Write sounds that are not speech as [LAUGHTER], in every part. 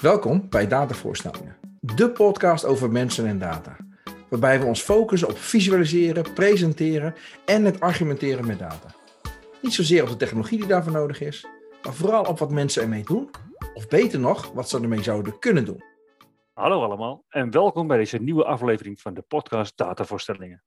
Welkom bij Datavoorstellingen, de podcast over mensen en data. Waarbij we ons focussen op visualiseren, presenteren en het argumenteren met data. Niet zozeer op de technologie die daarvoor nodig is, maar vooral op wat mensen ermee doen, of beter nog, wat ze ermee zouden kunnen doen. Hallo allemaal en welkom bij deze nieuwe aflevering van de podcast Datavoorstellingen.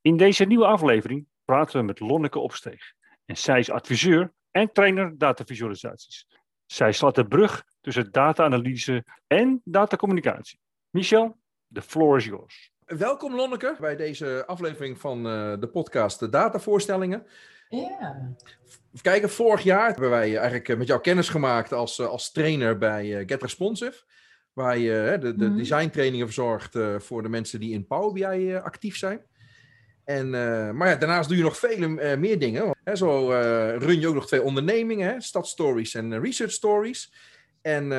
In deze nieuwe aflevering praten we met Lonneke Opsteeg. En zij is adviseur en trainer datavisualisaties. Zij slaat de brug tussen data-analyse en datacommunicatie. Michel, the floor is yours. Welkom Lonneke bij deze aflevering van uh, de podcast De Datavoorstellingen. Ja. Kijken, vorig jaar hebben wij eigenlijk met jou kennis gemaakt als, eh, als trainer bij uh, Get Responsive. Waar je de, de mm. designtrainingen verzorgt voor de mensen die in Power BI actief zijn. En, maar ja, daarnaast doe je nog vele meer dingen. Hè, zo run je ook nog twee ondernemingen, hè, Stadstories en Research Stories. En,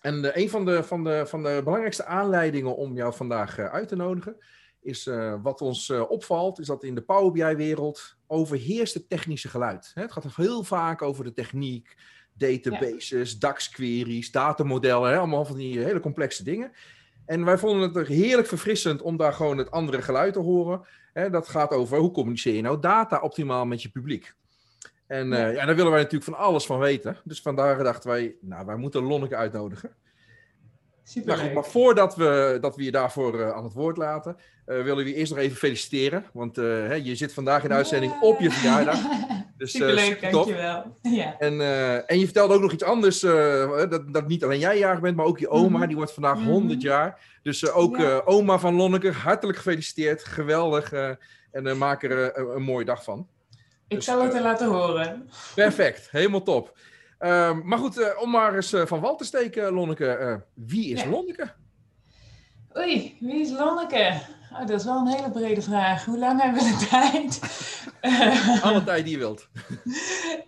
en een van de, van, de, van de belangrijkste aanleidingen om jou vandaag uit te nodigen, is wat ons opvalt, is dat in de Power BI-wereld overheerst het technische geluid. Hè, het gaat heel vaak over de techniek, databases, ja. DAX-queries, datamodellen, hè, allemaal van die hele complexe dingen. En wij vonden het er heerlijk verfrissend om daar gewoon het andere geluid te horen. Hè, dat gaat over hoe communiceer je nou data optimaal met je publiek. En ja. Uh, ja, daar willen wij natuurlijk van alles van weten. Dus vandaar dachten wij, nou, wij moeten Lonneke uitnodigen. Super nou, maar voordat we, dat we je daarvoor uh, aan het woord laten, uh, willen we je eerst nog even feliciteren. Want hè, je zit vandaag in de uitzending op je verjaardag. [LAUGHS] Dus, Superleuk, uh, dankjewel. [LAUGHS] Ja. En, uh, en je vertelde ook nog iets anders, uh, dat, dat niet alleen jij jarig bent, maar ook je oma, mm -hmm. die wordt vandaag mm -hmm. 100 jaar. Dus ook ja. oma van Lonneke, hartelijk gefeliciteerd, geweldig. en maak er een mooie dag van. Ik dus, zal het er laten horen. Perfect, helemaal top. Ehm, maar goed, om maar eens van wal te steken, Lonneke. wie is Lonneke? Oei, wie is Lonneke? Oh, dat is wel een hele brede vraag. Hoe lang hebben we de tijd? [LAUGHS] Alle tijd die je wilt.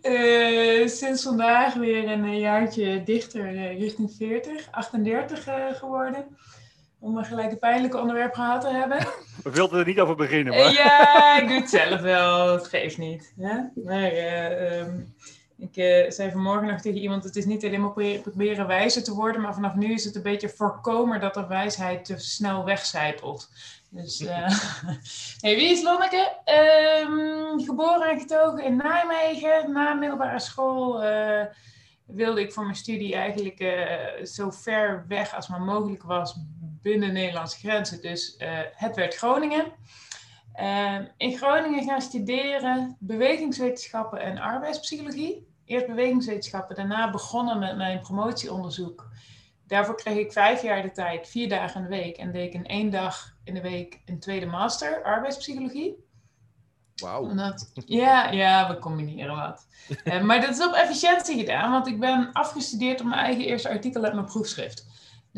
Uh, [LAUGHS] sinds vandaag weer een jaartje dichter uh, richting 40, 38 uh, geworden. Om een gelijk een pijnlijke onderwerp gehad te hebben. [LAUGHS] We wilden er niet over beginnen, maar... ja, ik doe het zelf wel. Het geeft niet. Hè? Maar um, ik uh, zei vanmorgen nog tegen iemand: het is niet alleen maar proberen, wijzer te worden, maar vanaf nu is het een beetje voorkomen dat er wijsheid te snel wegcijpelt. Dus, uh, [LAUGHS] hey, wie is Lonneke? Um, geboren en getogen in Nijmegen. Na middelbare school uh, wilde ik voor mijn studie eigenlijk zo ver weg als maar mogelijk was binnen Nederlandse grenzen. Dus het werd Groningen. Ehm, in Groningen gaan studeren bewegingswetenschappen en arbeidspsychologie. Eerst bewegingswetenschappen, daarna begonnen met mijn promotieonderzoek. Daarvoor kreeg ik vijf jaar de tijd, vier dagen in de week. En deed ik in één dag in de week een tweede master, arbeidspsychologie. Wauw. Ja, ja, we combineren wat. uh, [LAUGHS] maar dat is op efficiëntie gedaan, want ik ben afgestudeerd op mijn eigen eerste artikel uit mijn proefschrift.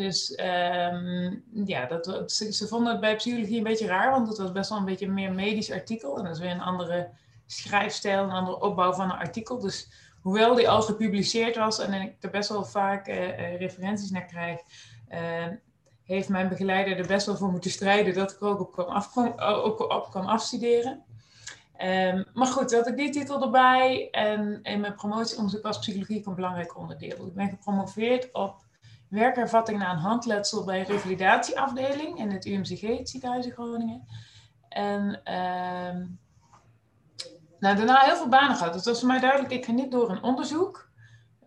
Dus um, ja, dat, ze, ze, vonden het bij psychologie een beetje raar, want het was best wel een beetje meer medisch artikel. En dat is weer een andere schrijfstijl, een andere opbouw van een artikel. Dus hoewel die al gepubliceerd was en ik er best wel vaak uh, uh, referenties naar krijg, uh, heeft mijn begeleider er best wel voor moeten strijden dat ik ook op op kwam afstuderen. Um, maar goed, had ik die titel erbij en in mijn promotieonderzoek was psychologie een belangrijk onderdeel. Ik ben gepromoveerd op werkervatting na een handletsel bij een revalidatieafdeling in het UMCG, het ziekenhuis in Groningen. En um, nou, daarna heel veel banen gehad. Het was voor mij duidelijk, ik ga niet door een onderzoek.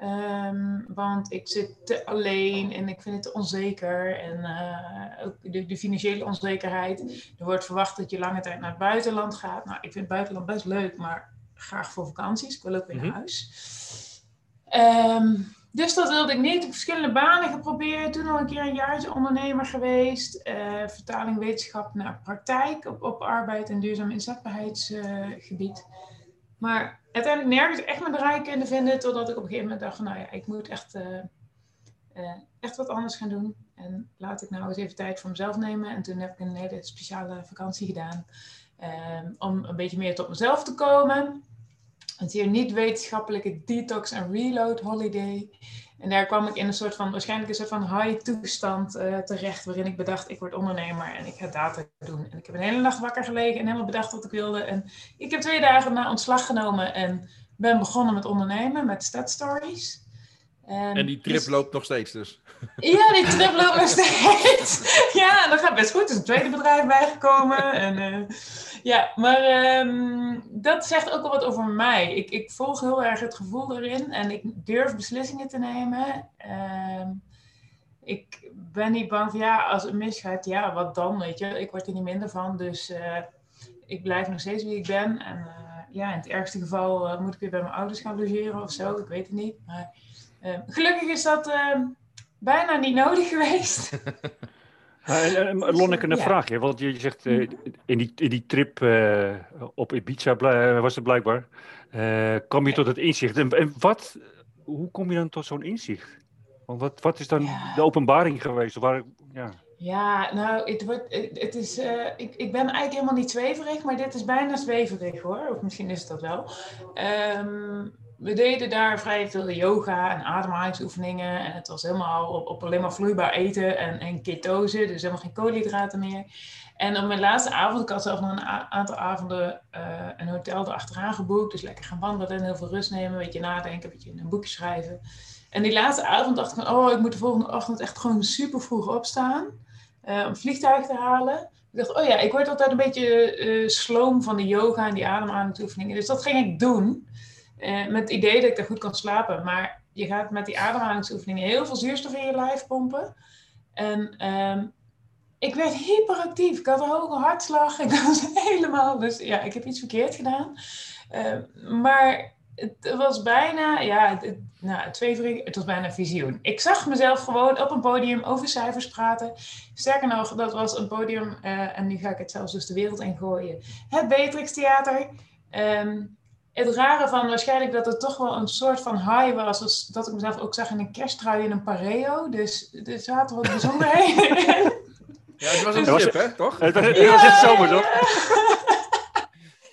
Um, want ik zit te alleen en ik vind het te onzeker. En uh, ook de, de, financiële onzekerheid. Er wordt verwacht dat je lange tijd naar het buitenland gaat. Nou, ik vind het buitenland best leuk, maar graag voor vakanties. Ik wil ook weer naar huis. Um, dus dat wilde ik niet. Ik verschillende banen geprobeerd. Toen al een keer een jaartje ondernemer geweest. Uh, vertaling wetenschap naar praktijk op, op arbeid en duurzaam inzetbaarheidsgebied. Maar uiteindelijk nergens echt mijn draai kunnen vinden. Totdat ik op een gegeven moment dacht nou ja, ik moet echt, uh, echt wat anders gaan doen. En laat ik nou eens even tijd voor mezelf nemen. En toen heb ik een hele speciale vakantie gedaan. om een beetje meer tot mezelf te komen het hier niet-wetenschappelijke Detox en Reload Holiday. En daar kwam ik in een soort van, waarschijnlijk een soort van high toestand uh, terecht, waarin ik bedacht, ik word ondernemer en ik ga data doen. En ik heb een hele nacht wakker gelegen en helemaal bedacht wat ik wilde. En ik heb twee dagen na ontslag genomen en ben begonnen met ondernemen, met Stat Stories. Ehm, en die trip dus- loopt nog steeds dus. Ja, die trip loopt nog steeds. [LAUGHS] ja, dat gaat best goed. Er is een tweede bedrijf bijgekomen. En, uh, ja, maar um, dat zegt ook wel wat over mij. Ik, ik volg heel erg het gevoel erin en ik durf beslissingen te nemen. Um, ik ben niet bang van ja, als het misgaat, ja, wat dan? Weet je, ik word er niet minder van. Dus uh, ik blijf nog steeds wie ik ben. En uh, ja, in het ergste geval moet ik weer bij mijn ouders gaan logeren of zo. Ik weet het niet. Maar Ehm, gelukkig is dat ehm, bijna niet nodig geweest. [LAUGHS] Uh, Lonneke, een vraagje. Want je zegt uh, in, die, in die trip uh, op Ibiza was het blijkbaar. kom je tot het inzicht. En, en, wat, hoe kom je dan tot zo'n inzicht? Want wat, wat is dan de openbaring geweest? Waar, ja. ja, nou, het, wordt, het is, ik, ik ben eigenlijk helemaal niet zweverig, maar dit is bijna zweverig hoor. Of misschien is het dat wel. Um, we deden daar vrij veel yoga en ademhalingsoefeningen. En het was helemaal op, op alleen maar vloeibaar eten en, en ketose, dus helemaal geen koolhydraten meer. En op mijn laatste avond, ik had zelf nog een aantal avonden uh, een hotel erachteraan geboekt. Dus lekker gaan wandelen en heel veel rust nemen, een beetje nadenken, een beetje een boekje schrijven. En die laatste avond dacht ik van, oh, ik moet de volgende ochtend echt gewoon super vroeg opstaan. Uh, om vliegtuig te halen. Ik dacht, oh ja, ik word altijd een beetje uh, sloom van de yoga en die ademhalingsoefeningen. Dus dat ging ik doen. Uh, met het idee dat ik er goed kan slapen. Maar je gaat met die ademhalingsoefeningen heel veel zuurstof in je lijf pompen. En um, ik werd hyperactief. Ik had een hoge hartslag. [LAUGHS] Ik was helemaal... Dus ja, ik heb iets verkeerd gedaan. Uh, maar het was bijna... Ja, nou, twee het was bijna visioen. Ik zag mezelf gewoon op een podium over cijfers praten. Sterker nog, dat was een podium... Uh, en nu ga ik het zelfs dus de wereld in gooien. Het Beatrix Theater... Um, het rare van waarschijnlijk dat het toch wel een soort van high was, was dat ik mezelf ook zag in een kersttrui in een pareo. Dus er zaten wat bijzonderheden in. Ja, het was een trip, hè, toch? Het was, het was zomer, toch?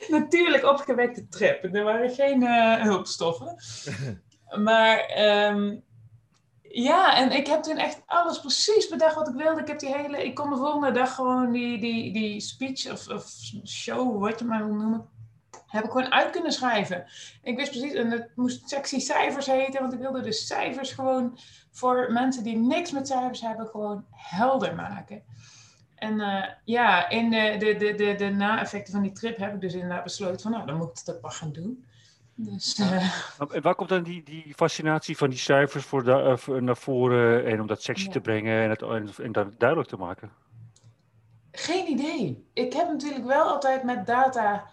Natuurlijk opgewekte trip. Er waren geen uh, hulpstoffen. Maar um, ja, en ik heb toen echt alles precies bedacht wat ik wilde. Ik heb die hele, ik kon de volgende dag gewoon die, die, die speech of, of show, wat je maar wil noemen, heb ik gewoon uit kunnen schrijven. Ik wist precies, en het moest sexy cijfers heten, want ik wilde de cijfers gewoon voor mensen die niks met cijfers hebben, gewoon helder maken. En uh, ja, in de, de, de, de, de na-effecten van die trip heb ik dus inderdaad besloten van, nou, dan moet ik het ook maar gaan doen. Dus, uh... Waar komt dan die, die fascinatie van die cijfers voor de, uh, naar voren en om dat sexy ja. te brengen en, het, en, en dat duidelijk te maken? Geen idee. Ik heb natuurlijk wel altijd met data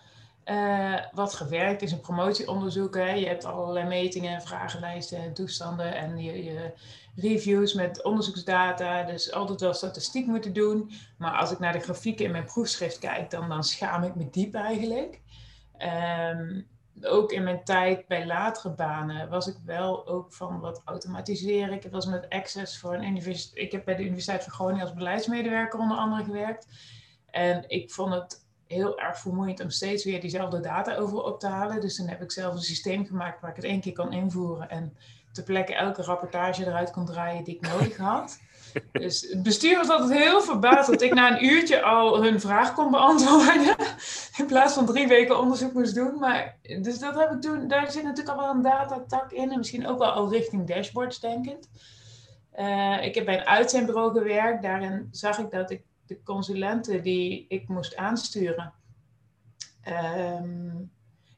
uh, wat gewerkt is een promotieonderzoek. Hè. Je hebt allerlei metingen, vragenlijsten en toestanden en je, je, reviews met onderzoeksdata. Dus altijd wel statistiek moeten doen. Maar als ik naar de grafieken in mijn proefschrift kijk, dan, dan schaam ik me diep eigenlijk. Um, ook in mijn tijd bij latere banen was ik wel ook van wat automatiseren. Ik eens met Access voor een universiteit. Ik heb bij de Universiteit van Groningen als beleidsmedewerker onder andere gewerkt. En ik vond het heel erg vermoeiend om steeds weer diezelfde data over op te halen. Dus dan heb ik zelf een systeem gemaakt waar ik het één keer kan invoeren en ter plekke elke rapportage eruit kon draaien die ik nodig had. [LAUGHS] Dus het bestuur was altijd heel verbaasd dat ik na een uurtje al hun vraag kon beantwoorden. [LAUGHS] In plaats van drie weken onderzoek moest doen. Maar, dus dat heb ik toen, daar zit natuurlijk al wel een datatak in. En misschien ook wel al richting dashboards denkend. Uh, ik heb bij een uitzendbureau gewerkt. Daarin zag ik dat ik de consulenten die ik moest aansturen, um,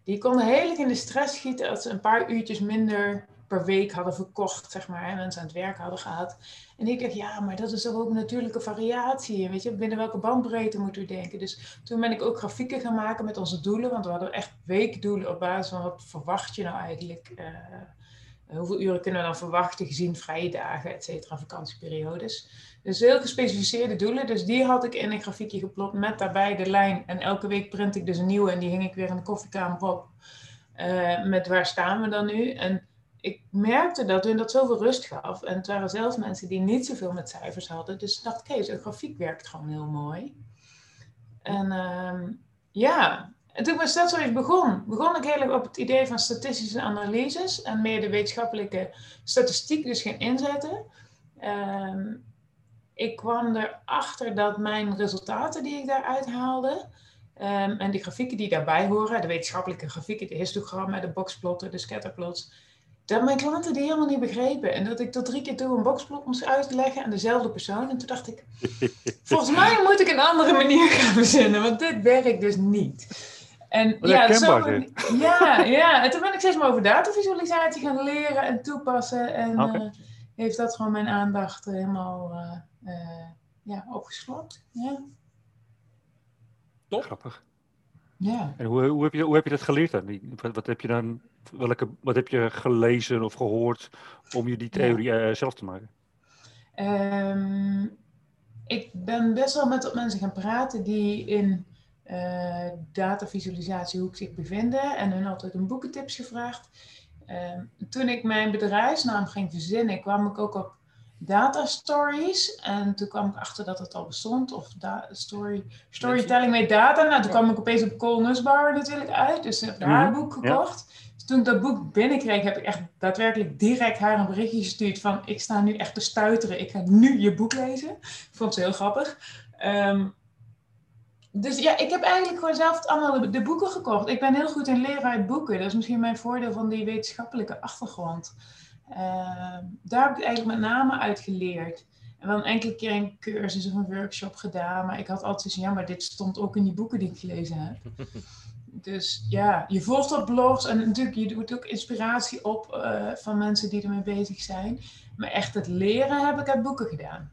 die konden heel in de stress schieten als ze een paar uurtjes minder per week hadden verkocht, zeg maar, en mensen aan het werk hadden gehad. En ik dacht, ja, maar dat is toch ook natuurlijke variatie. Weet je, binnen welke bandbreedte moeten we denken? Dus toen ben ik ook grafieken gaan maken met onze doelen, want we hadden echt weekdoelen op basis van wat verwacht je nou eigenlijk. Uh, hoeveel uren kunnen we dan verwachten gezien vrije dagen, et cetera, vakantieperiodes. Dus heel gespecificeerde doelen. Dus die had ik in een grafiekje geplot met daarbij de lijn. En elke week print ik dus een nieuwe en die hing ik weer in de koffiekamer op. Uh, met waar staan we dan nu? En ik merkte dat hun dat zoveel rust gaf. En het waren zelfs mensen die niet zoveel met cijfers hadden. Dus ik dacht, zo'n grafiek werkt gewoon heel mooi. En uh, ja, en toen ik dat zoiets begon, begon ik heel erg op het idee van statistische analyses en meer de wetenschappelijke statistiek dus gaan inzetten. Um, ik kwam erachter dat mijn resultaten die ik daaruit haalde um, en de grafieken die daarbij horen, de wetenschappelijke grafieken, de histogrammen, de boxplotten, de scatterplots, dat mijn klanten die helemaal niet begrepen. En dat ik tot drie keer toe een boxplot moest uitleggen aan dezelfde persoon. En toen dacht ik, [LAUGHS] volgens mij moet ik een andere manier gaan verzinnen, want dit werkt dus niet. En ja, zo, ja, ja, en toen ben ik steeds maar over datavisualisatie gaan leren en toepassen. En okay. uh, heeft dat gewoon mijn aandacht helemaal uh, uh, ja, opgeslokt. Ja. Top. Grappig. Ja. En hoe, hoe, heb je, hoe heb je dat geleerd dan? Wat, wat, heb je dan? Welke, wat heb je gelezen of gehoord om je die theorie ja. zelf te maken? Um, ik ben best wel met mensen gaan praten die in uh, datavisualisatiehoek zich bevinden en hun altijd een boekentips gevraagd. Uh, toen ik mijn bedrijfsnaam ging verzinnen, kwam ik ook op data stories. En toen kwam ik achter dat het al bestond. Of story, storytelling met data. Nou, toen kwam ik opeens op Cole Nussbauer natuurlijk uit. Dus ik heb haar een boek gekocht. Dus toen ik dat boek binnenkreeg, heb ik echt daadwerkelijk direct haar een berichtje gestuurd van... Ik sta nu echt te stuiteren. Ik ga nu je boek lezen. Ik vond het heel grappig. Um, dus ja, ik heb eigenlijk gewoon zelf allemaal de, boeken gekocht. Ik ben heel goed in leren uit boeken. Dat is misschien mijn voordeel van die wetenschappelijke achtergrond. Uh, daar heb ik eigenlijk met name uit geleerd. En wel een enkele keer een cursus of een workshop gedaan. Maar ik had altijd zoiets ja, maar dit stond ook in die boeken die ik gelezen heb. [LAUGHS] dus ja, je volgt op blogs en natuurlijk, je doet ook inspiratie op uh, van mensen die ermee bezig zijn. Maar echt het leren heb ik uit boeken gedaan.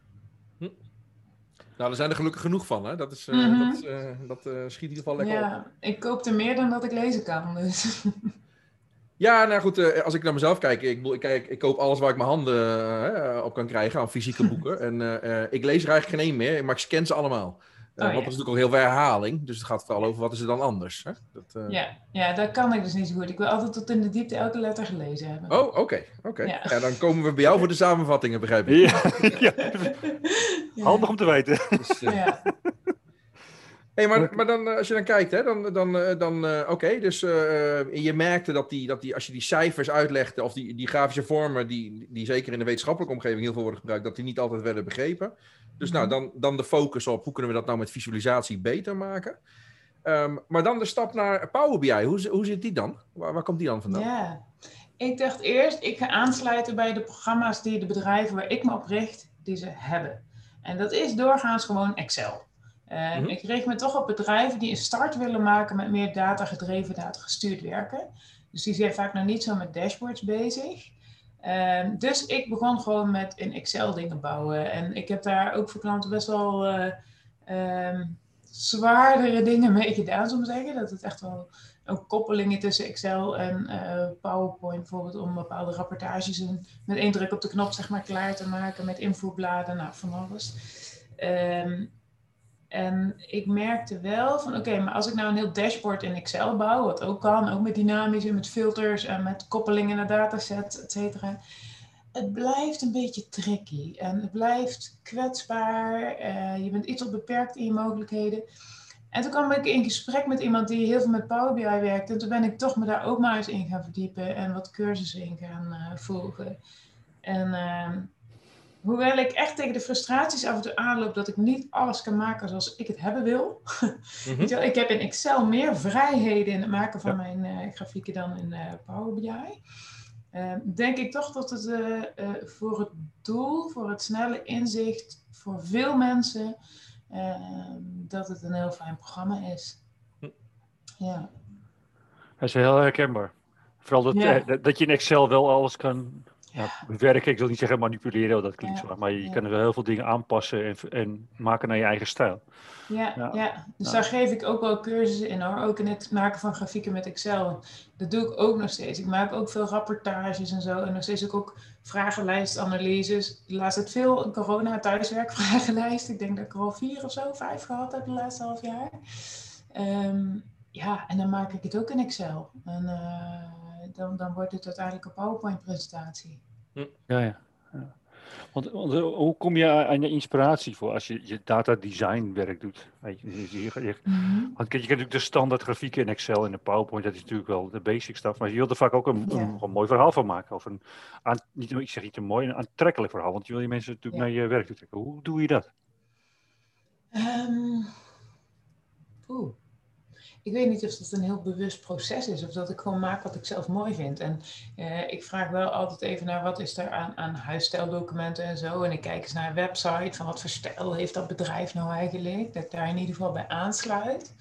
Nou, er zijn er gelukkig genoeg van, hè? Dat, is, mm -hmm. dat, uh, dat uh, schiet in ieder geval lekker ja, op. ik koop er meer dan dat ik lezen kan, dus... [LAUGHS] Ja, nou goed, als ik naar mezelf kijk, ik, ik, kijk, ik koop alles waar ik mijn handen op kan krijgen aan fysieke boeken. [LAUGHS] en ik lees er eigenlijk geen één meer, maar ik scan ze allemaal. Uh, oh, want ja. dat is natuurlijk ook heel veel herhaling. Dus het gaat vooral over wat is er dan anders. Hè? Dat, uh... ja, ja, dat kan ik dus niet zo goed. Ik wil altijd tot in de diepte elke letter gelezen hebben. Oh, oké. Okay, okay. ja. ja. dan komen we bij jou voor de samenvattingen, begrijp ik. Ja. [LAUGHS] ja. Handig om te weten. Dus, uh... ja. Hey, maar, maar dan, als je dan kijkt, hè, dan, dan, dan oké, okay, dus je merkte dat, die, dat die, als je die cijfers uitlegde, of die, die grafische vormen, die, die zeker in de wetenschappelijke omgeving heel veel worden gebruikt, dat die niet altijd werden begrepen. Dus nou, dan, dan de focus op hoe kunnen we dat nou met visualisatie beter maken. Um, maar dan de stap naar Power BI. Hoe, hoe zit die dan? Waar, waar komt die dan vandaan? Ja, ik dacht eerst, ik ga aansluiten bij de programma's die de bedrijven waar ik me op richt, die ze hebben. En dat is doorgaans gewoon Excel. Mm -hmm. Ik richt me toch op bedrijven die een start willen maken met meer data gedreven, data gestuurd werken. Dus die zijn vaak nog niet zo met dashboards bezig. Um, dus ik begon gewoon met in Excel dingen bouwen. En ik heb daar ook voor klanten best wel uh, um, zwaardere dingen mee gedaan, zou ik zeggen. Dat het echt wel ook koppelingen tussen Excel en uh, PowerPoint bijvoorbeeld om bepaalde rapportages in, met één druk op de knop zeg maar klaar te maken met infobladen, nou van alles. Um, en ik merkte wel van, oké, maar als ik nou een heel dashboard in Excel bouw, wat ook kan, ook met dynamisch en met filters en met koppelingen naar datasets, et cetera. Het blijft een beetje tricky en het blijft kwetsbaar. Uh, je bent iets op beperkt in je mogelijkheden. En toen kwam ik in gesprek met iemand die heel veel met Power BI werkt. En toen ben ik toch me daar ook maar eens in gaan verdiepen en wat cursussen in gaan uh, volgen. En uh, Hoewel ik echt tegen de frustraties af en toe aanloop dat ik niet alles kan maken zoals ik het hebben wil. [LAUGHS] Mm -hmm. ik heb in Excel meer vrijheden in het maken van ja. mijn uh, grafieken dan in uh, Power BI. Uh, denk ik toch dat het eh, voor het doel, voor het snelle inzicht, voor veel mensen, dat het een heel fijn programma is. Hm. Ja. Dat is heel herkenbaar. Vooral dat, ja. dat je in Excel wel alles kan ja, bewerken, ik wil niet zeggen manipuleren, dat klinkt ja, zo, maar je ja. kan er wel heel veel dingen aanpassen en, en maken naar je eigen stijl. Ja, ja. ja. dus daar geef ik ook wel cursussen in hoor, ook in het maken van grafieken met Excel. Dat doe ik ook nog steeds. Ik maak ook veel rapportages en zo en nog steeds ook, ook vragenlijstanalyses. Laatst het veel corona thuiswerkvragenlijst. [LAUGHS] Ik denk dat ik er al vier of zo, vijf gehad heb de laatste half jaar. Um, ja, en dan maak ik het ook in Excel. En uh, dan, dan wordt het uiteindelijk een PowerPoint-presentatie. Ja, ja. ja. Want, want, hoe kom je aan je inspiratie voor als je je data design werk doet? Weet je, je, je, je -hmm. Want je kent natuurlijk de standaard grafieken in Excel en in PowerPoint, dat is natuurlijk wel de basic stuff. Maar je wilt er vaak ook een, ja. een, een mooi verhaal van maken. Of een, aan, niet, ik zeg niet een mooi, een aantrekkelijk verhaal. Want je wil je mensen natuurlijk ja. naar je werk toe trekken. Hoe doe je dat? Um, oeh. Ik weet niet of dat een heel bewust proces is of dat ik gewoon maak wat ik zelf mooi vind. En eh, ik vraag wel altijd even naar wat is er aan, aan huisstijldocumenten en zo. En ik kijk eens naar een website van wat voor stijl heeft dat bedrijf nou eigenlijk. Dat ik daar in ieder geval bij aansluit.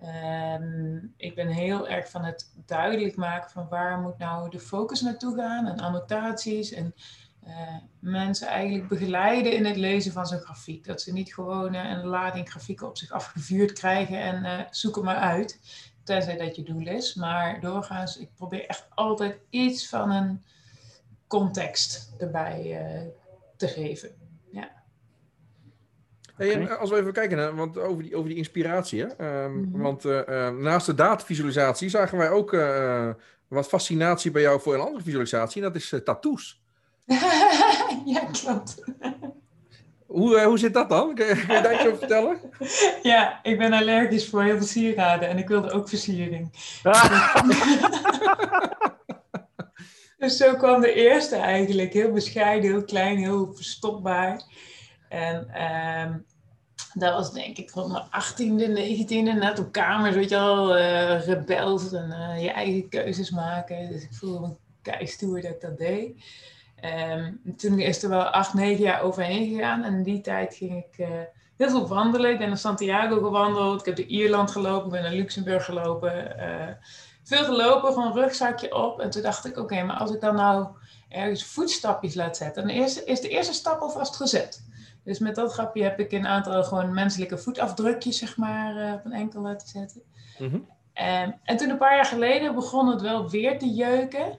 Ehm, ik ben heel erg van het duidelijk maken van waar moet nou de focus naartoe gaan en annotaties en uh, mensen eigenlijk begeleiden in het lezen van zo'n grafiek. Dat ze niet gewoon uh, een lading grafieken op zich afgevuurd krijgen en uh, zoek maar uit. Tenzij dat je doel is. Maar doorgaans, ik probeer echt altijd iets van een context erbij te geven. Ja. Hey, en als we even kijken naar, want over, die, over die inspiratie. Hè? Um, mm -hmm. Want naast de datavisualisatie zagen wij ook wat fascinatie bij jou voor een andere visualisatie. En dat is tattoos. [LAUGHS] ja, klopt. Hoe, uh, hoe zit dat dan? Kun je, kun je daar iets over vertellen? Ja, ik ben allergisch voor heel veel sieraden en ik wilde ook versiering. [LAUGHS] dus zo kwam de eerste eigenlijk. Heel bescheiden, heel klein, heel verstopbaar. En um, dat was denk ik rond mijn 18e, 19e, net op kamers, weet je al, uh, rebels en uh, je eigen keuzes maken. Dus ik voelde me keistoer dat ik dat deed. Um, toen is er wel acht, negen jaar overheen gegaan. En in die tijd ging ik uh, heel veel wandelen. Ik ben naar Santiago gewandeld. Ik heb door Ierland gelopen. Ik ben naar Luxemburg gelopen. Uh, veel gelopen, gewoon een rugzakje op. En toen dacht ik, oké, okay, maar als ik dan nou ergens voetstapjes laat zetten. Dan is, is de eerste stap alvast gezet. Dus met dat grapje heb ik een aantal gewoon menselijke voetafdrukjes, zeg maar, uh, op een enkel laten zetten. Mm -hmm. um, en toen een paar jaar geleden begon het wel weer te jeuken.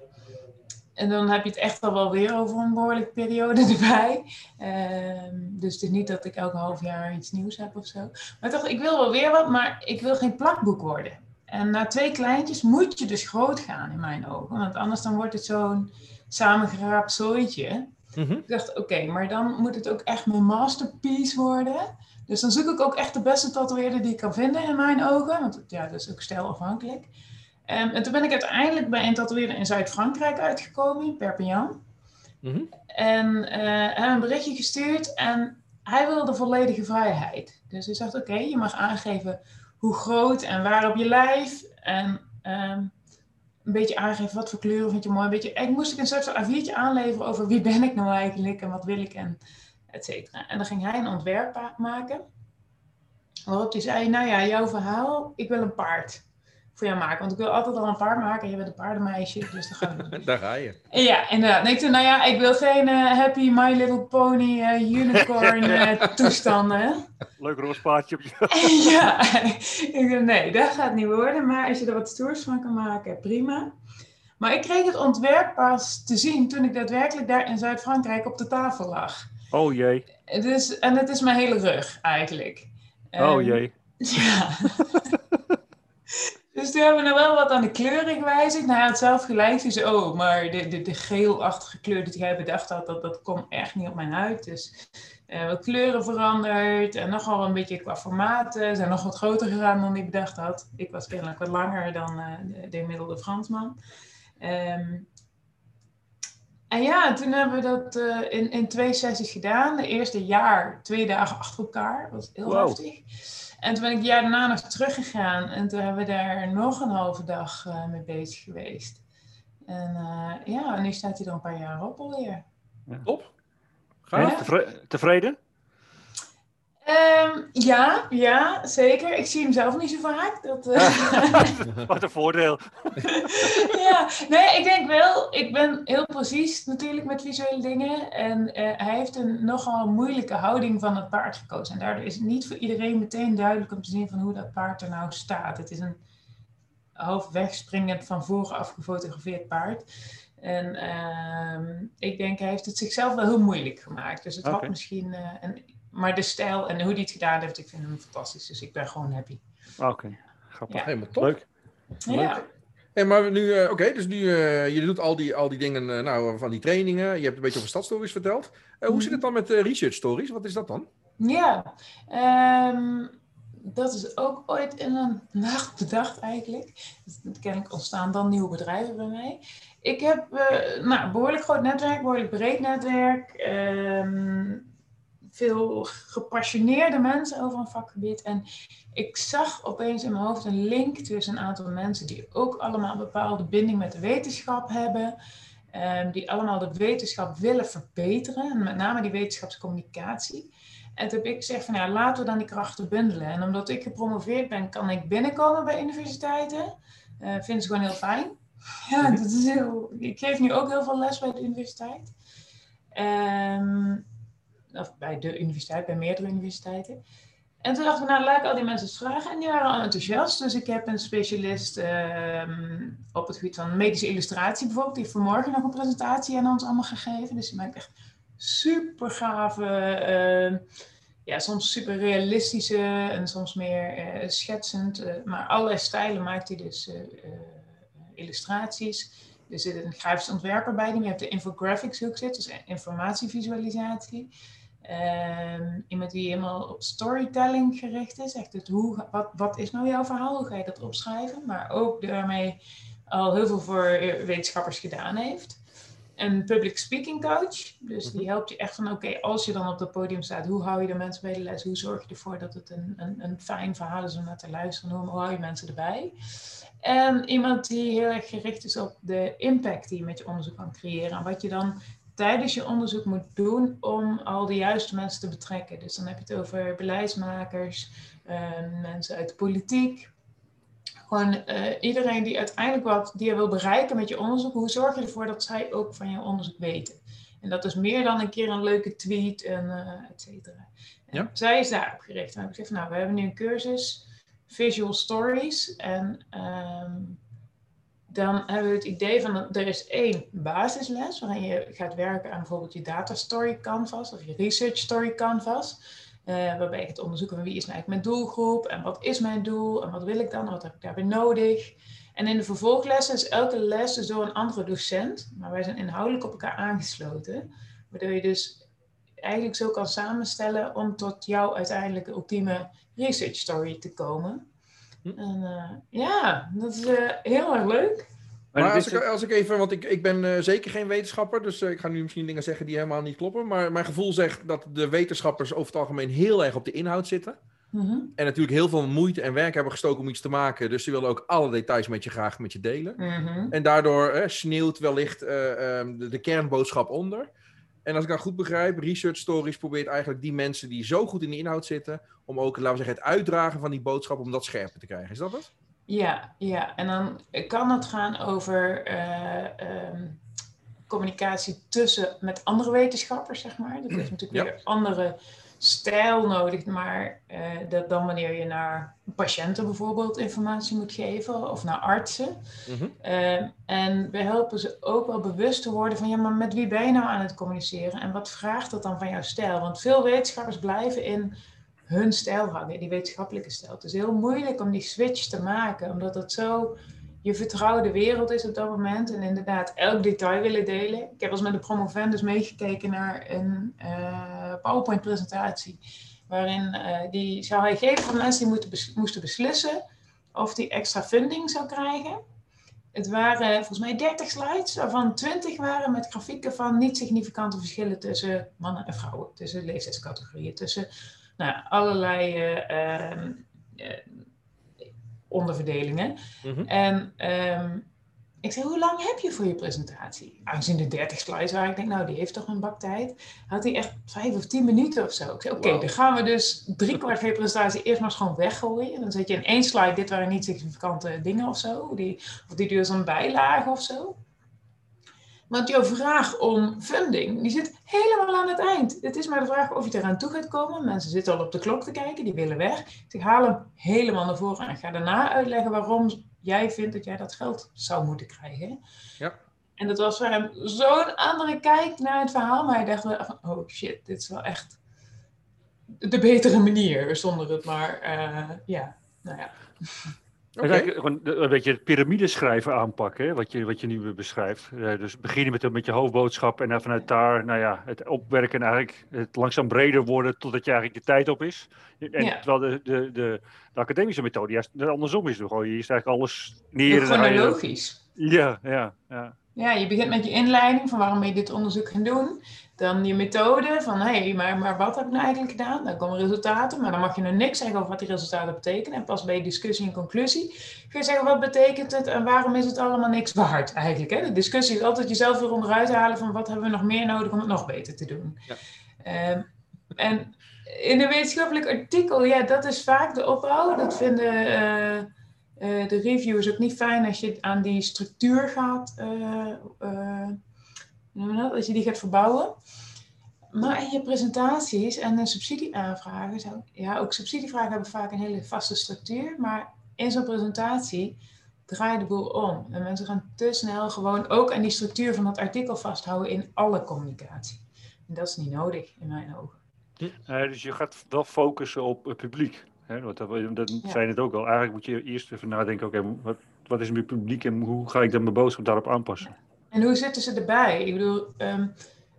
En dan heb je het echt al wel weer over een behoorlijke periode [LAUGHS] erbij. Um, dus het is niet dat ik elke half jaar iets nieuws heb of zo. Maar ik dacht, ik wil wel weer wat, maar ik wil geen plakboek worden. En na twee kleintjes moet je dus groot gaan in mijn ogen. Want anders dan wordt het zo'n samengeraapt zooitje. Mm-hmm. Ik dacht, oké, okay, maar dan moet het ook echt mijn masterpiece worden. Dus dan zoek ik ook echt de beste tatoeëerder die ik kan vinden in mijn ogen. Want ja, dat is ook stijlafhankelijk. Um, en toen ben ik uiteindelijk bij een tatoeëerder in Zuid-Frankrijk uitgekomen, in Perpignan. Mm-hmm. En uh, hij een berichtje gestuurd en hij wilde volledige vrijheid. Dus hij zegt, oké, okay, je mag aangeven hoe groot en waar op je lijf. En um, een beetje aangeven wat voor kleuren vind je mooi. Een beetje, ik moest ik een soort van A4'tje aanleveren over wie ben ik nou eigenlijk en wat wil ik en et cetera. En dan ging hij een ontwerp maken. Waarop hij zei, nou ja, jouw verhaal, ik wil een paard voor jou maken. Want ik wil altijd al een paard maken. Je bent een paardenmeisje, dus dan gaan we [LAUGHS] Daar ga je. Ja, inderdaad. Nee, ik toen, nou ja, ik wil geen uh, Happy My Little Pony uh, unicorn uh, [LAUGHS] toestanden. Leuk roze paardje. [LAUGHS] ja, ik dacht, nee, dat gaat niet worden. Maar als je er wat stoers van kan maken, prima. Maar ik kreeg het ontwerp pas te zien toen ik daadwerkelijk daar in Zuid-Frankrijk op de tafel lag. Oh jee. Dus, en het is mijn hele rug eigenlijk. Oh um, jee. Ja. Dus toen hebben we nog wel wat aan de kleuren gewijzigd. Nou, hij had zelf gelijk. Dus, oh, maar de, de, de geelachtige kleur die jij bedacht had, dat, dat komt echt niet op mijn huid. Dus uh, wat kleuren veranderd. En nogal een beetje qua formaten. Zijn nog wat groter gegaan dan ik bedacht had. Ik was kennelijk wat langer dan uh, de, de gemiddelde Fransman. Um, en ja, toen hebben we dat uh, in, in twee sessies gedaan. De eerste jaar, twee dagen achter elkaar. Dat was heel wow. heftig. En toen ben ik het jaar daarna nog teruggegaan. En toen hebben we daar nog een halve dag uh, mee bezig geweest. En uh, ja, en nu staat hij er een paar jaar op alweer. Ja. Top. Ga ja. Tevre tevreden? Um, ja, ja, zeker. Ik zie hem zelf niet zo vaak. Dat, uh... [LAUGHS] Wat een voordeel. [LAUGHS] ja, nee, ik denk wel. Ik ben heel precies natuurlijk met visuele dingen. En uh, hij heeft een nogal moeilijke houding van het paard gekozen. En daardoor is het niet voor iedereen meteen duidelijk om te zien van hoe dat paard er nou staat. Het is een half wegspringend van voren afgefotografeerd paard. En uh, ik denk, hij heeft het zichzelf wel heel moeilijk gemaakt. Dus het okay. had misschien... Uh, een, maar de stijl en hoe hij het gedaan heeft, ik vind hem fantastisch. Dus ik ben gewoon happy. Oké, okay. grappig. Ja. Helemaal top. Leuk. Ja. En maar nu, uh, oké, okay, dus nu, uh, je doet al die, al die dingen, uh, nou, van die trainingen. Je hebt een beetje over stadstories verteld. hoe mm. zit het dan met research stories? Wat is dat dan? Ja, um, dat is ook ooit in een [LAUGHS] nacht bedacht eigenlijk. Dat kennelijk ontstaan dan nieuwe bedrijven bij mij. Ik heb nou, een behoorlijk groot netwerk, behoorlijk breed netwerk. Um, veel gepassioneerde mensen over een vakgebied. En ik zag opeens in mijn hoofd een link tussen een aantal mensen die ook allemaal een bepaalde binding met de wetenschap hebben. Um, die allemaal de wetenschap willen verbeteren. En met name die wetenschapscommunicatie. En toen heb ik gezegd van ja, laten we dan die krachten bundelen. En omdat ik gepromoveerd ben, kan ik binnenkomen bij universiteiten. Uh, vinden ze gewoon heel fijn. Ja, mhm. dat is heel, ik geef nu ook heel veel les bij de universiteit. Um, of bij de universiteit, bij meerdere universiteiten. En toen dacht ik, nou, laat ik al die mensen vragen. En die waren al enthousiast. Dus ik heb een specialist um, op het gebied van medische illustratie bijvoorbeeld. Die heeft vanmorgen nog een presentatie aan ons allemaal gegeven. Dus die maakt echt super gave, uh, ja, soms super realistische en soms meer uh, schetsend. Uh, maar allerlei stijlen maakt hij dus illustraties. Er zit een grafisch ontwerper bij die. Je hebt de infographics hoek zit, dus informatievisualisatie. Um, iemand die helemaal op storytelling gericht is. Echt het hoe, wat, wat is nou jouw verhaal? Hoe ga je dat opschrijven? Maar ook daarmee al heel veel voor wetenschappers gedaan heeft. Een public speaking coach. Dus die mhm. helpt je echt van oké, als je dan op het podium staat, hoe hou je de mensen bij de les? Hoe zorg je ervoor dat het een, een, een fijn verhaal is om naar te luisteren? Hoe, hoe hou je mensen erbij? En iemand die heel erg gericht is op de impact die je met je onderzoek kan creëren. En wat je dan tijdens je onderzoek moet doen om al de juiste mensen te betrekken. Dus dan heb je het over beleidsmakers, ehm, mensen uit de politiek. Gewoon uh, iedereen die uiteindelijk wat die je wil bereiken met je onderzoek. Hoe zorg je ervoor dat zij ook van je onderzoek weten? En dat is meer dan een keer een leuke tweet en uh, et cetera. Ja. Zij is daarop gericht. En ik gezegd, nou, we hebben nu een cursus Visual Stories. En um, dan hebben we het idee van, er is één basisles waarin je gaat werken aan bijvoorbeeld je data story canvas of je research story canvas. Uh, waarbij je gaat onderzoeken van wie is nou eigenlijk mijn doelgroep en wat is mijn doel en wat wil ik dan en wat heb ik daarbij nodig. En in de vervolglessen is elke les dus door een andere docent, maar wij zijn inhoudelijk op elkaar aangesloten. Waardoor je dus eigenlijk zo kan samenstellen om tot jouw uiteindelijke ultieme research story te komen. Hm. En uh, ja, dat is uh, heel erg leuk. Maar, als, ik, als ik even, want ik, ik ben uh, zeker geen wetenschapper, dus ik ga nu misschien dingen zeggen die helemaal niet kloppen. Maar mijn gevoel zegt dat de wetenschappers over het algemeen heel erg op de inhoud zitten. Mm -hmm. En natuurlijk heel veel moeite en werk hebben gestoken om iets te maken. Dus ze willen ook alle details met je graag met je delen. Mm -hmm. En daardoor sneeuwt wellicht um, de, de kernboodschap onder. En als ik dat goed begrijp, Research Stories probeert eigenlijk die mensen die zo goed in de inhoud zitten, om ook, laten we zeggen, het uitdragen van die boodschap, om dat scherper te krijgen. Is dat het? Ja, ja. En dan kan het gaan over uh, um, communicatie tussen met andere wetenschappers, zeg maar. Dat heeft natuurlijk ja. weer andere stijl nodig, maar uh, dat dan wanneer je naar patiënten bijvoorbeeld informatie moet geven of naar artsen. Mm-hmm. uh, en we helpen ze ook wel bewust te worden van ja, maar met wie ben je nou aan het communiceren en wat vraagt dat dan van jouw stijl? Want veel wetenschappers blijven in hun stijl hangen, die wetenschappelijke stijl. Het is heel moeilijk om die switch te maken, omdat het zo je vertrouwde wereld is op dat moment. En inderdaad elk detail willen delen. Ik heb als met de promovendus meegekeken naar een uh, PowerPoint-presentatie. Waarin uh, die zou hij geven van mensen die moeten moesten beslissen of die extra funding zou krijgen. Het waren volgens mij 30 slides, waarvan 20 waren met grafieken van niet significante verschillen tussen mannen en vrouwen. Tussen leeftijdscategorieën, tussen nou, allerlei uh, onderverdelingen. Mhm. En um, ik zei, hoe lang heb je voor je presentatie? Aangezien de 30 slides waren, ik denk, nou, die heeft toch een bak tijd. Had hij echt vijf of tien minuten of zo. Ik zei, oké, okay, dan gaan we dus drie kwart van je presentatie eerst maar eens gewoon weggooien. En dan zet je in één slide, dit waren niet significante dingen of zo. Die, of die duurt een bijlage of zo. Want jouw vraag om funding, die zit helemaal aan het eind. Het is maar de vraag of je eraan toe gaat komen. Mensen zitten al op de klok te kijken, die willen weg. Ik haal hem helemaal naar voren en ga daarna uitleggen waarom jij vindt dat jij dat geld zou moeten krijgen. Ja. En dat was voor hem zo'n andere kijk naar het verhaal. Maar hij dacht wel van, oh shit, dit is wel echt de betere manier. Zonder het maar, uh, ja, nou ja. Okay. Gewoon een beetje het piramideschrijven aanpakken, wat, je, wat je nu beschrijft. Uh, dus beginnen met, met je hoofdboodschap en dan vanuit daar, nou ja, het opwerken en eigenlijk het langzaam breder worden totdat je eigenlijk de tijd op is. En ja. terwijl de, de, de, de, academische methode juist andersom is. Je is eigenlijk alles neer. Chronologisch. Ja, ja, ja. Ja, je begint met je inleiding van waarom ben je dit onderzoek gaan doen. Dan je methode van, hé, hey, maar, maar wat heb ik nou eigenlijk gedaan? Dan komen resultaten, maar dan mag je nog niks zeggen over wat die resultaten betekenen. En pas bij discussie en conclusie kun je zeggen, wat betekent het en waarom is het allemaal niks waard eigenlijk? Hè? De discussie is altijd jezelf weer onderuit halen van, wat hebben we nog meer nodig om het nog beter te doen? Ja. Ehm, en in een wetenschappelijk artikel, ja, dat is vaak de opbouw. Dat vinden uh, uh, de reviewers ook niet fijn als je aan die structuur gaat, uh, als je die gaat verbouwen. Maar in je presentaties en de subsidieaanvragen, ja, ook subsidievragen hebben vaak een hele vaste structuur, maar in zo'n presentatie draai je de boel om. En mensen gaan te snel gewoon ook aan die structuur van dat artikel vasthouden in alle communicatie. En dat is niet nodig in mijn ogen. Uh, dus je gaat wel focussen op het publiek. Hè? Want dat, dat zijn het ook al. Eigenlijk moet je eerst even nadenken, oké, wat, wat is mijn publiek en hoe ga ik dan mijn boodschap daarop aanpassen? En hoe zitten ze erbij? Ik bedoel, um,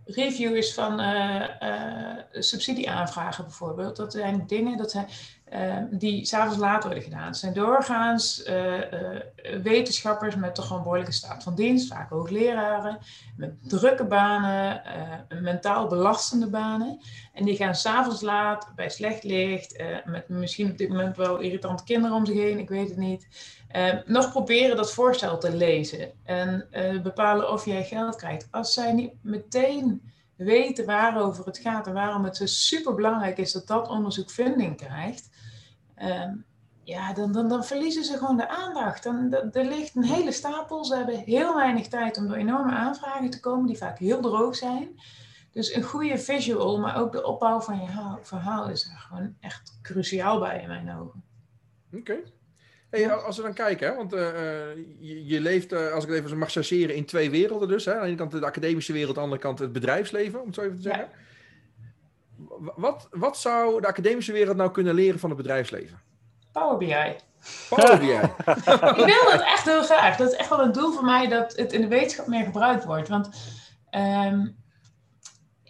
reviewers van uh, uh, subsidieaanvragen bijvoorbeeld, dat zijn dingen dat zijn, uh, die s'avonds laat worden gedaan. Het zijn doorgaans wetenschappers met toch gewoon behoorlijke staat van dienst, vaak hoogleraren, met drukke banen, mentaal belastende banen. En die gaan s'avonds laat, bij slecht licht, met misschien op dit moment wel irritante kinderen om zich heen, ik weet het niet. Uh, nog proberen dat voorstel te lezen en bepalen of jij geld krijgt. Als zij niet meteen weten waarover het gaat en waarom het zo super belangrijk is dat dat onderzoek funding krijgt, uh, ja, dan, dan, dan, verliezen ze gewoon de aandacht. Dan, er ligt een hele stapel. Ze hebben heel weinig tijd om door enorme aanvragen te komen, die vaak heel droog zijn. Dus een goede visual, maar ook de opbouw van je verhaal is er gewoon echt cruciaal bij in mijn ogen. Oké. Hey, als we dan kijken, hè, want uh, je, je, leeft, uh, als ik het even mag chargeren, in twee werelden dus. Hè? Aan de ene kant de academische wereld, aan de andere kant het bedrijfsleven, om het zo even te zeggen. Ja. Wat, wat zou de academische wereld nou kunnen leren van het bedrijfsleven? Power BI. Power BI. [LAUGHS] ik wil dat echt heel graag. Dat is echt wel een doel voor mij dat het in de wetenschap meer gebruikt wordt. Want um,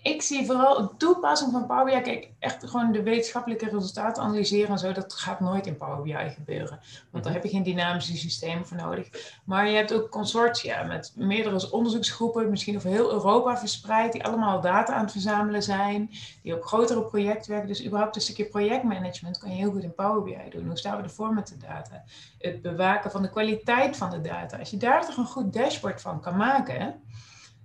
ik zie vooral een toepassing van Power BI. Kijk, echt gewoon de wetenschappelijke resultaten analyseren en zo. Dat gaat nooit in Power BI gebeuren. Want daar heb je geen dynamische systemen voor nodig. Maar je hebt ook consortia met meerdere onderzoeksgroepen, misschien over heel Europa verspreid, die allemaal data aan het verzamelen zijn, die op grotere projecten werken. Dus überhaupt een stukje projectmanagement kan je heel goed in Power BI doen. Hoe staan we ervoor met de data? Het bewaken van de kwaliteit van de data. Als je daar toch een goed dashboard van kan maken.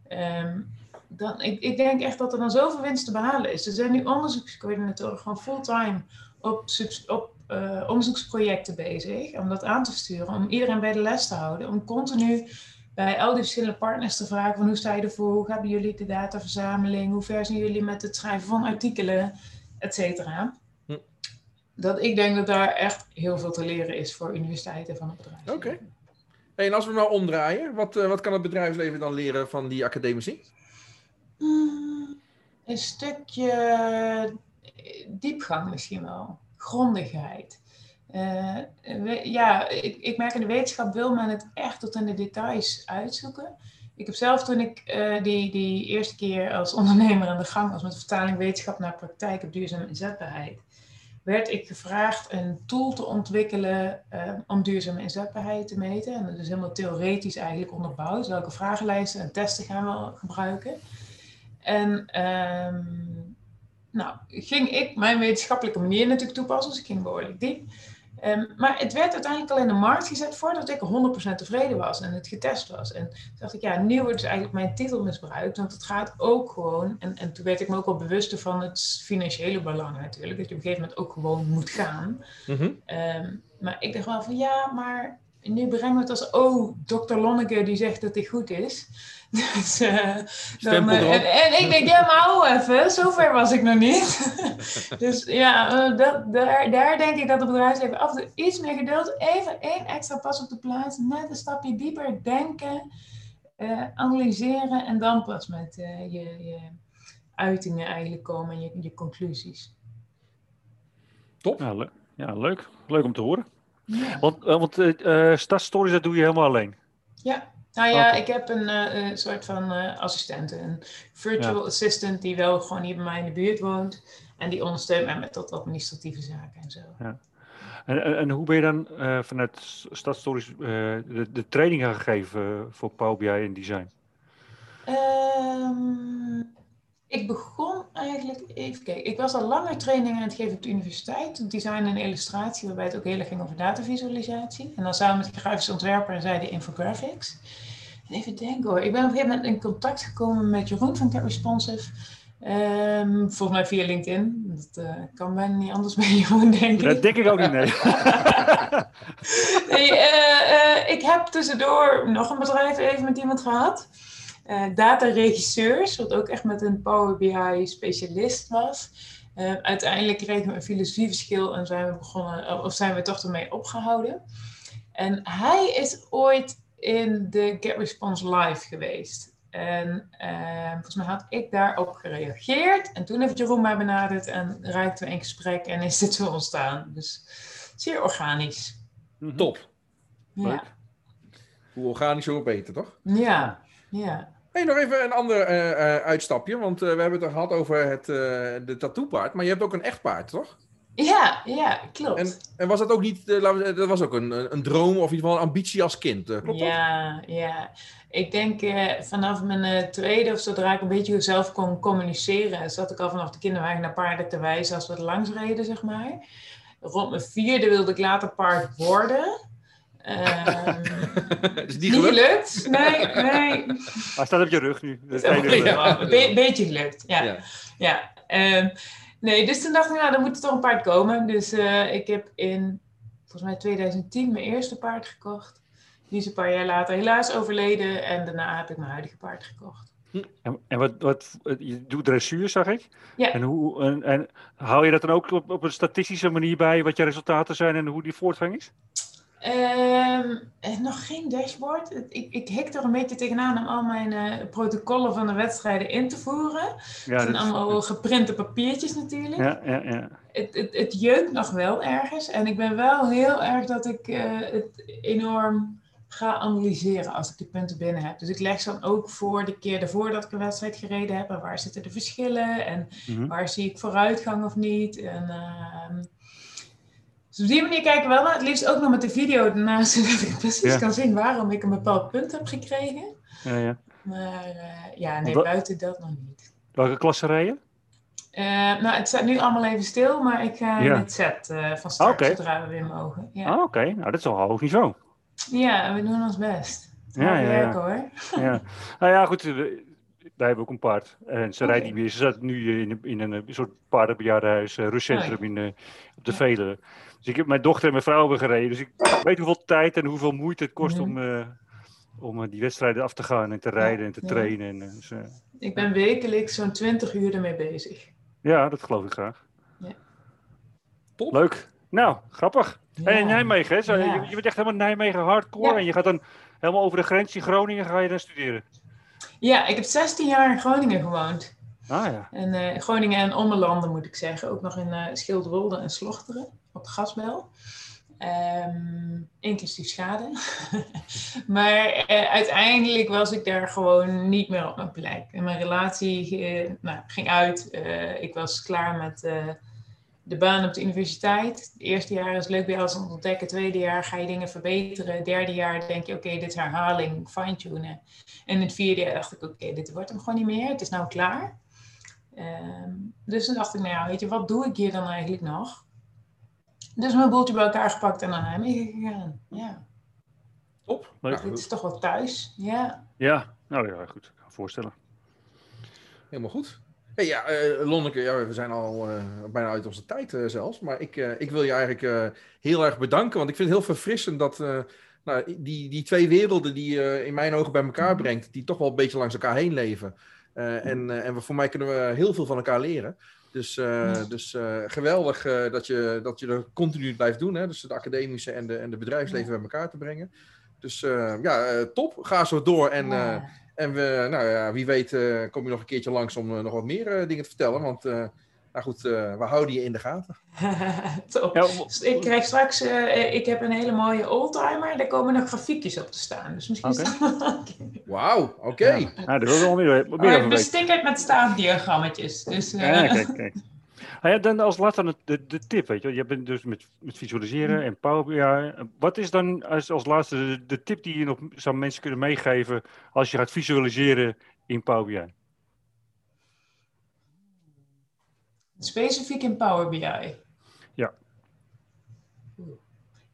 Um, dan, ik, ik denk echt dat er dan zoveel winst te behalen is. Er zijn nu onderzoekscoördinatoren gewoon fulltime op, op uh, onderzoeksprojecten bezig. Om dat aan te sturen, om iedereen bij de les te houden. Om continu bij al die verschillende partners te vragen van hoe sta je ervoor? Hoe gaan jullie de dataverzameling? Hoe ver zijn jullie met het schrijven van artikelen? Et cetera. Hm. Dat ik denk dat daar echt heel veel te leren is voor universiteiten van het bedrijf. Oké. en als we nou omdraaien, wat, uh, wat kan het bedrijfsleven dan leren van die academici? Een stukje diepgang misschien wel. Grondigheid. Uh, ja, ik, ik, merk in de wetenschap wil men het echt tot in de details uitzoeken. Ik heb zelf toen ik uh, die, die eerste keer als ondernemer aan de gang was met vertaling wetenschap naar praktijk op duurzame inzetbaarheid, werd ik gevraagd een tool te ontwikkelen om duurzame inzetbaarheid te meten. En dat is helemaal theoretisch eigenlijk onderbouwd. Welke vragenlijsten en testen gaan we gebruiken? En um, nou, ging ik mijn wetenschappelijke manier natuurlijk toepassen, dus ik ging behoorlijk diep. Um, maar het werd uiteindelijk al in de markt gezet voordat ik 100% tevreden was en het getest was. En toen dacht ik, ja, nu wordt dus eigenlijk mijn titel misbruikt, want het gaat ook gewoon, en, en toen werd ik me ook wel bewust van het financiële belang natuurlijk, dat je op een gegeven moment ook gewoon moet gaan. Mm -hmm. um, maar ik dacht wel van, ja, maar nu brengen we het als, oh, dokter Lonneke die zegt dat hij goed is. [LAUGHS] Dus, uh, dan, uh, en, en, ik denk, ja, maar hou even, zover was ik nog niet. [LAUGHS] dus ja, uh, dat, daar, daar denk ik dat het bedrijfsleven af en toe iets meer geduld, even één extra pas op de plaats, net een stapje dieper denken, analyseren en dan pas met je, je uitingen eigenlijk komen en je, je conclusies. Top. Ja, le ja, leuk. Leuk om te horen. Ja. Want, want uh, startstories, dat doe je helemaal alleen? Ja, nou ja, okay. ik heb een uh, soort van uh, assistent, een virtual ja. assistant die wel gewoon hier bij mij in de buurt woont. En die ondersteunt mij met dat administratieve zaken en zo. Ja. En, en, en, hoe ben je dan uh, vanuit Stadstories de, de training gegeven voor Power BI en design? Um, Ik begon eigenlijk, even kijken, ik was al langer trainingen aan het geven op de universiteit, design en illustratie, waarbij het ook heel erg ging over datavisualisatie. En dan samen met de grafische ontwerper en zij de infographics. En even denken hoor, ik ben op een gegeven moment in contact gekomen met Jeroen van Get Responsive. Ehm, volgens mij via LinkedIn. Dat uh, kan bijna niet anders bij [LAUGHS] Jeroen, denk ik. Dat denk ik ook niet, nee. [LAUGHS] nee uh, uh, ik heb tussendoor nog een bedrijf even met iemand gehad. Data-regisseurs, wat ook echt met een Power BI-specialist was. uiteindelijk kregen we een filosofieverschil en zijn we, begonnen, of zijn we toch ermee opgehouden. En hij is ooit in de Get Response Live geweest. En uh, volgens mij had ik daarop gereageerd. En toen heeft Jeroen mij benaderd en raakten we in gesprek en is dit zo ontstaan. Dus zeer organisch. Mhm. Top. Ja. Hoe organisch, hoe beter, toch? Ja, ja. Hey, nog even een ander uh, uh, uitstapje, want uh, we hebben het gehad over het, de tattoo-paard, maar je hebt ook een echt paard, toch? Ja, ja, klopt. En, en was dat ook niet, dat was ook een, een droom of in ieder geval een ambitie als kind, klopt ja, dat? Ja, ik denk vanaf mijn tweede of zodra ik een beetje zelf kon communiceren, zat ik al vanaf de kinderwagen naar paarden te wijzen als we het langs reden, zeg maar. Rond mijn vierde wilde ik later paard worden. Um, [LAUGHS] is die gelukt? gelukt? Nee, nee. Hij staat op je rug nu. Ja, be beetje gelukt, ja. ja. ja. Um, nee, dus toen dacht ik, nou, dan moet er toch een paard komen. Dus uh, ik heb in, volgens mij 2010, mijn eerste paard gekocht. Die is een paar jaar later helaas overleden en daarna heb ik mijn huidige paard gekocht. En, en wat, wat, je doet dressuur, zag ik. Ja. En, hoe, en, en hou je dat dan ook op, op een statistische manier bij, wat je resultaten zijn en hoe die voortgang is? Um, nog geen dashboard. Ik, ik hik er een beetje tegenaan om al mijn uh, protocollen van de wedstrijden in te voeren. Ja, het zijn allemaal geprinte papiertjes natuurlijk. Ja, ja, ja. Het, het, het jeukt nog wel ergens. En ik ben wel heel erg dat ik uh, het enorm ga analyseren als ik de punten binnen heb. Dus ik leg ze dan ook voor de keer ervoor dat ik een wedstrijd gereden heb. En waar zitten de verschillen? En mm -hmm. waar zie ik vooruitgang of niet? En, uh, dus op die manier kijken we wel naar. Het liefst ook nog met de video ernaast, [LAUGHS] zodat ik precies ja. kan zien waarom ik een bepaald punt heb gekregen. Ja, ja. Maar uh, ja, nee, buiten dat nog niet. Welke klasse rijden? Uh, nou, het staat nu allemaal even stil, maar ik ga ja. het set uh, van start okay. zodra we weer mogen. Ja. Ah, Oké, okay. nou dat is al hoog niveau. Ja, we doen ons best. Ja, ja, werken hoor. Ja. [LAUGHS] Nou ja, goed. Wij hebben ook een paard. En ze okay. rijdt niet meer. Ze zat nu in, in een soort paardenbejaardenhuis, uh, rustcentrum oh, in, op de Veluwe. Dus ik heb mijn dochter en mijn vrouw hebben gereden. Dus ik weet hoeveel tijd en hoeveel moeite het kost om, uh, om die wedstrijden af te gaan en te rijden en te trainen. En, dus, uh, ik ben wekelijks zo'n 20 uur ermee bezig. Ja, dat geloof ik graag. Ja. Top. Leuk. Nou, grappig. Ja. En in Nijmegen, hè? Zo, ja. je, je, bent echt helemaal Nijmegen hardcore ja. en je gaat dan helemaal over de grens in Groningen ga je dan studeren. Ja, ik heb 16 jaar in Groningen gewoond. Ah ja. En uh, Groningen en Ommelanden moet ik zeggen. Ook nog in uh, Schildwolde en Slochteren op de gasbel. Um, inclusief schade. [LAUGHS] maar uh, uiteindelijk was ik daar gewoon niet meer op mijn plek. En mijn relatie nou, ging uit. ik was klaar met de baan op de universiteit. Het eerste jaar is leuk bij alles ontdekken. Tweede jaar ga je dingen verbeteren. Derde jaar denk je, oké, dit is herhaling, fine-tunen. En het vierde jaar dacht ik, oké, dit wordt hem gewoon niet meer. Het is nou klaar. Um, dus toen dacht ik, nou weet je, wat doe ik hier dan eigenlijk nog? Dus mijn boeltje bij elkaar gepakt en naar Nijmegen gegaan. Ja. Top. Nou, dit is toch wel thuis, ja. Ja, nou ja, goed. Ik kan me voorstellen. Helemaal goed. Hey, ja, uh, Lonneke, ja, we zijn al uh, bijna uit onze tijd uh, zelfs. Maar ik, ik wil je eigenlijk heel erg bedanken. Want ik vind het heel verfrissend dat nou, die, die twee werelden die je in mijn ogen bij elkaar brengt, die toch wel een beetje langs elkaar heen leven. en, en voor mij kunnen we heel veel van elkaar leren. Dus, ja. dus geweldig dat, je, dat je er continu blijft doen. Hè? Dus het academische en de, en de bedrijfsleven ja. bij elkaar te brengen. Dus ja, top. Ga zo door. En ja. En we, nou ja, wie weet kom je nog een keertje langs om nog wat meer dingen te vertellen. Want nou goed, we houden je in de gaten. [LAUGHS] Top. Ja, ik krijg straks, ik heb een hele mooie oldtimer. Daar komen nog grafiekjes op te staan. Dus misschien okay. dat Wauw, oké. Okay. Ja. Nou, daar wil wel meer, oh, bestickerd met staafdiagrammetjes. Dus, ja, kijk, kijk. Ja, dan als laatste de, de tip, weet je. Je bent dus met, met visualiseren en Power BI. Wat is dan als, als laatste de, de, tip die je nog zou mensen kunnen meegeven als je gaat visualiseren in Power BI? Specifiek in Power BI. Ja.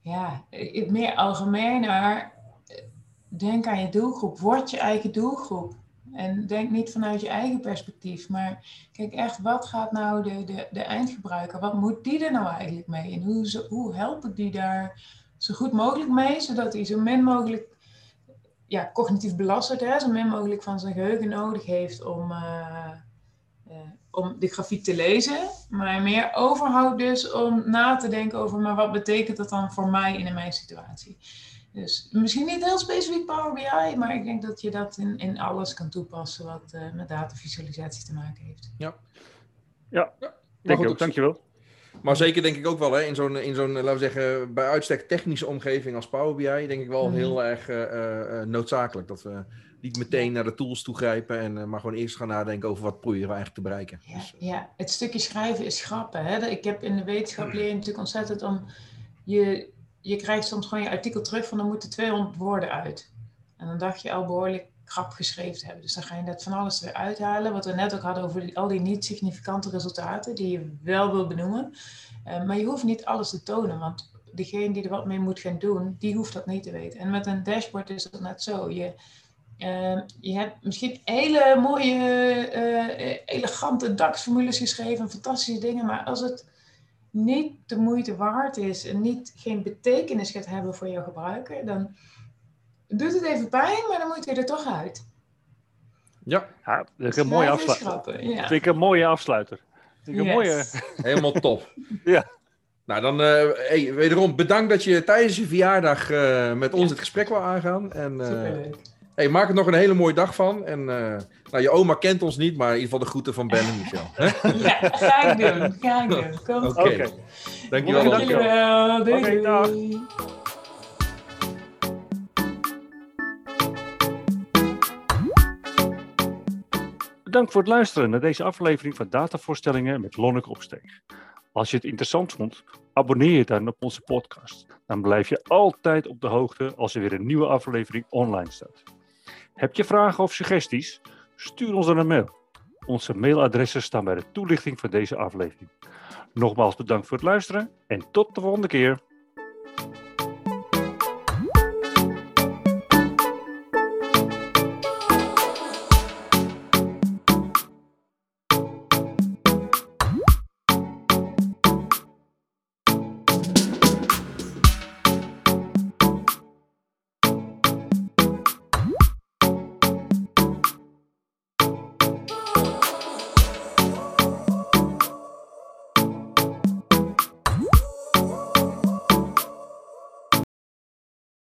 Ja, meer algemener. Denk aan je doelgroep. Word je eigen doelgroep. En denk niet vanuit je eigen perspectief, maar kijk echt, wat gaat nou de, de, de eindgebruiker, wat moet die er nou eigenlijk mee? En hoe, hoe help ik die daar zo goed mogelijk mee, zodat hij zo min mogelijk ja, cognitief belasterd, hè, zo min mogelijk van zijn geheugen nodig heeft om, uh, om de grafiek te lezen, maar meer overhoudt dus om na te denken over, maar wat betekent dat dan voor mij in mijn situatie? Dus misschien niet heel specifiek Power BI, maar ik denk dat je dat in, in alles kan toepassen wat uh, met datavisualisatie te maken heeft. Ja, ja, ja denk ik ook. Dankjewel. Maar zeker denk ik ook wel, hè, in zo'n, in zo'n laten we zeggen, bij uitstek technische omgeving als Power BI, denk ik wel mm. heel erg uh, uh, noodzakelijk. Dat we niet meteen naar de tools toegrijpen, en, maar gewoon eerst gaan nadenken over wat proberen we eigenlijk te bereiken. Ja, dus, ja. het stukje schrijven is grappen. Hè? Ik heb in de wetenschap leer je natuurlijk ontzettend om je je krijgt soms gewoon je artikel terug van er moeten 200 woorden uit. En dan dacht je al behoorlijk krap geschreven te hebben. Dus dan ga je net van alles weer uithalen. Wat we net ook hadden over die, al die niet significante resultaten die je wel wil benoemen. Uh, maar je hoeft niet alles te tonen, want degene die er wat mee moet gaan doen, die hoeft dat niet te weten. En met een dashboard is dat net zo. Je, uh, je hebt misschien hele mooie, uh, elegante DAX-formules geschreven, fantastische dingen, maar als het niet de moeite waard is en niet, geen betekenis gaat hebben voor jouw gebruiker, dan doet het even pijn, maar dan moet je er toch uit. Ja, ja dat is een mooie afsluiter. Ja. Vind ik een mooie afsluiter. Vind ik een mooie... Helemaal top. [LAUGHS] ja. Nou, dan uh, hey, wederom bedankt dat je tijdens je verjaardag uh, met ons het gesprek wil aangaan. En, uh, Superleuk. Hey, maak er nog een hele mooie dag van. En uh, nou, je oma kent ons niet, maar in ieder geval de groeten van Ben en Michel. [LAUGHS] ja, ga ik doen. Ga ik doen. Oké. Okay. Dankjewel. Dankjewel. Doei. Okay, Bedankt voor het luisteren naar deze aflevering van Datavoorstellingen met Lonneke Opsteeg. Als je het interessant vond, abonneer je dan op onze podcast. Dan blijf je altijd op de hoogte als er weer een nieuwe aflevering online staat. Heb je vragen of suggesties? Stuur ons dan een mail. Onze mailadressen staan bij de toelichting van deze aflevering. Nogmaals bedankt voor het luisteren en tot de volgende keer.